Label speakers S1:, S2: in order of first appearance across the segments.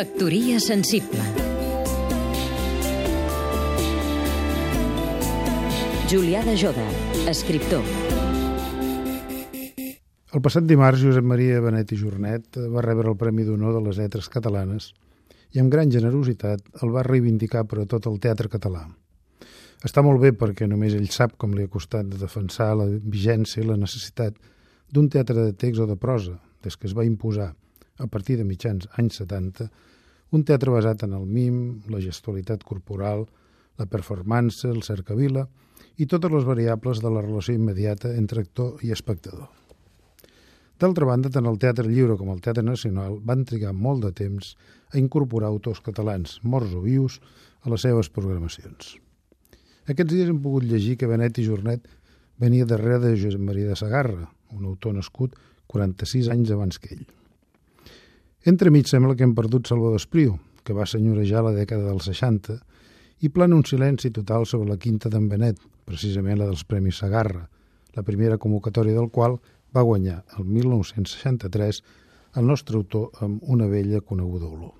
S1: Factoria sensible Julià de Joda, escriptor
S2: El passat dimarts, Josep Maria Benet i Jornet va rebre el Premi d'Honor de les Lletres Catalanes i amb gran generositat el va reivindicar per a tot el teatre català. Està molt bé perquè només ell sap com li ha costat de defensar la vigència i la necessitat d'un teatre de text o de prosa, des que es va imposar, a partir de mitjans anys 70, un teatre basat en el mim, la gestualitat corporal, la performance, el cercavila i totes les variables de la relació immediata entre actor i espectador. D'altra banda, tant el Teatre Lliure com el Teatre Nacional van trigar molt de temps a incorporar autors catalans, morts o vius, a les seves programacions. Aquests dies hem pogut llegir que Benet i Jornet venia darrere de Josep Maria de Sagarra, un autor nascut 46 anys abans que ell. Entremig sembla que hem perdut Salvador Espriu, que va senyorejar la dècada dels 60, i plana un silenci total sobre la quinta d'en Benet, precisament la dels Premis Sagarra, la primera convocatòria del qual va guanyar el 1963 el nostre autor amb una vella coneguda olor.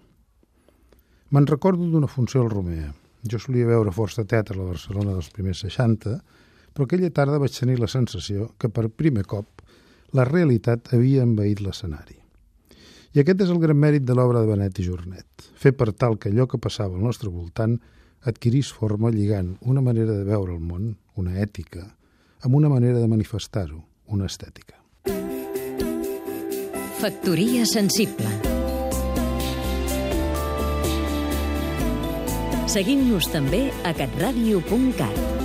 S2: Me'n recordo d'una funció al Romea. Jo solia veure força teatre a la Barcelona dels primers 60, però aquella tarda vaig tenir la sensació que per primer cop la realitat havia envaït l'escenari. I aquest és el gran mèrit de l'obra de Benet i Jornet, fer per tal que allò que passava al nostre voltant adquirís forma lligant una manera de veure el món, una ètica, amb una manera de manifestar-ho, una estètica.
S1: Factoria sensible. Seguim-nos també a catradio.cat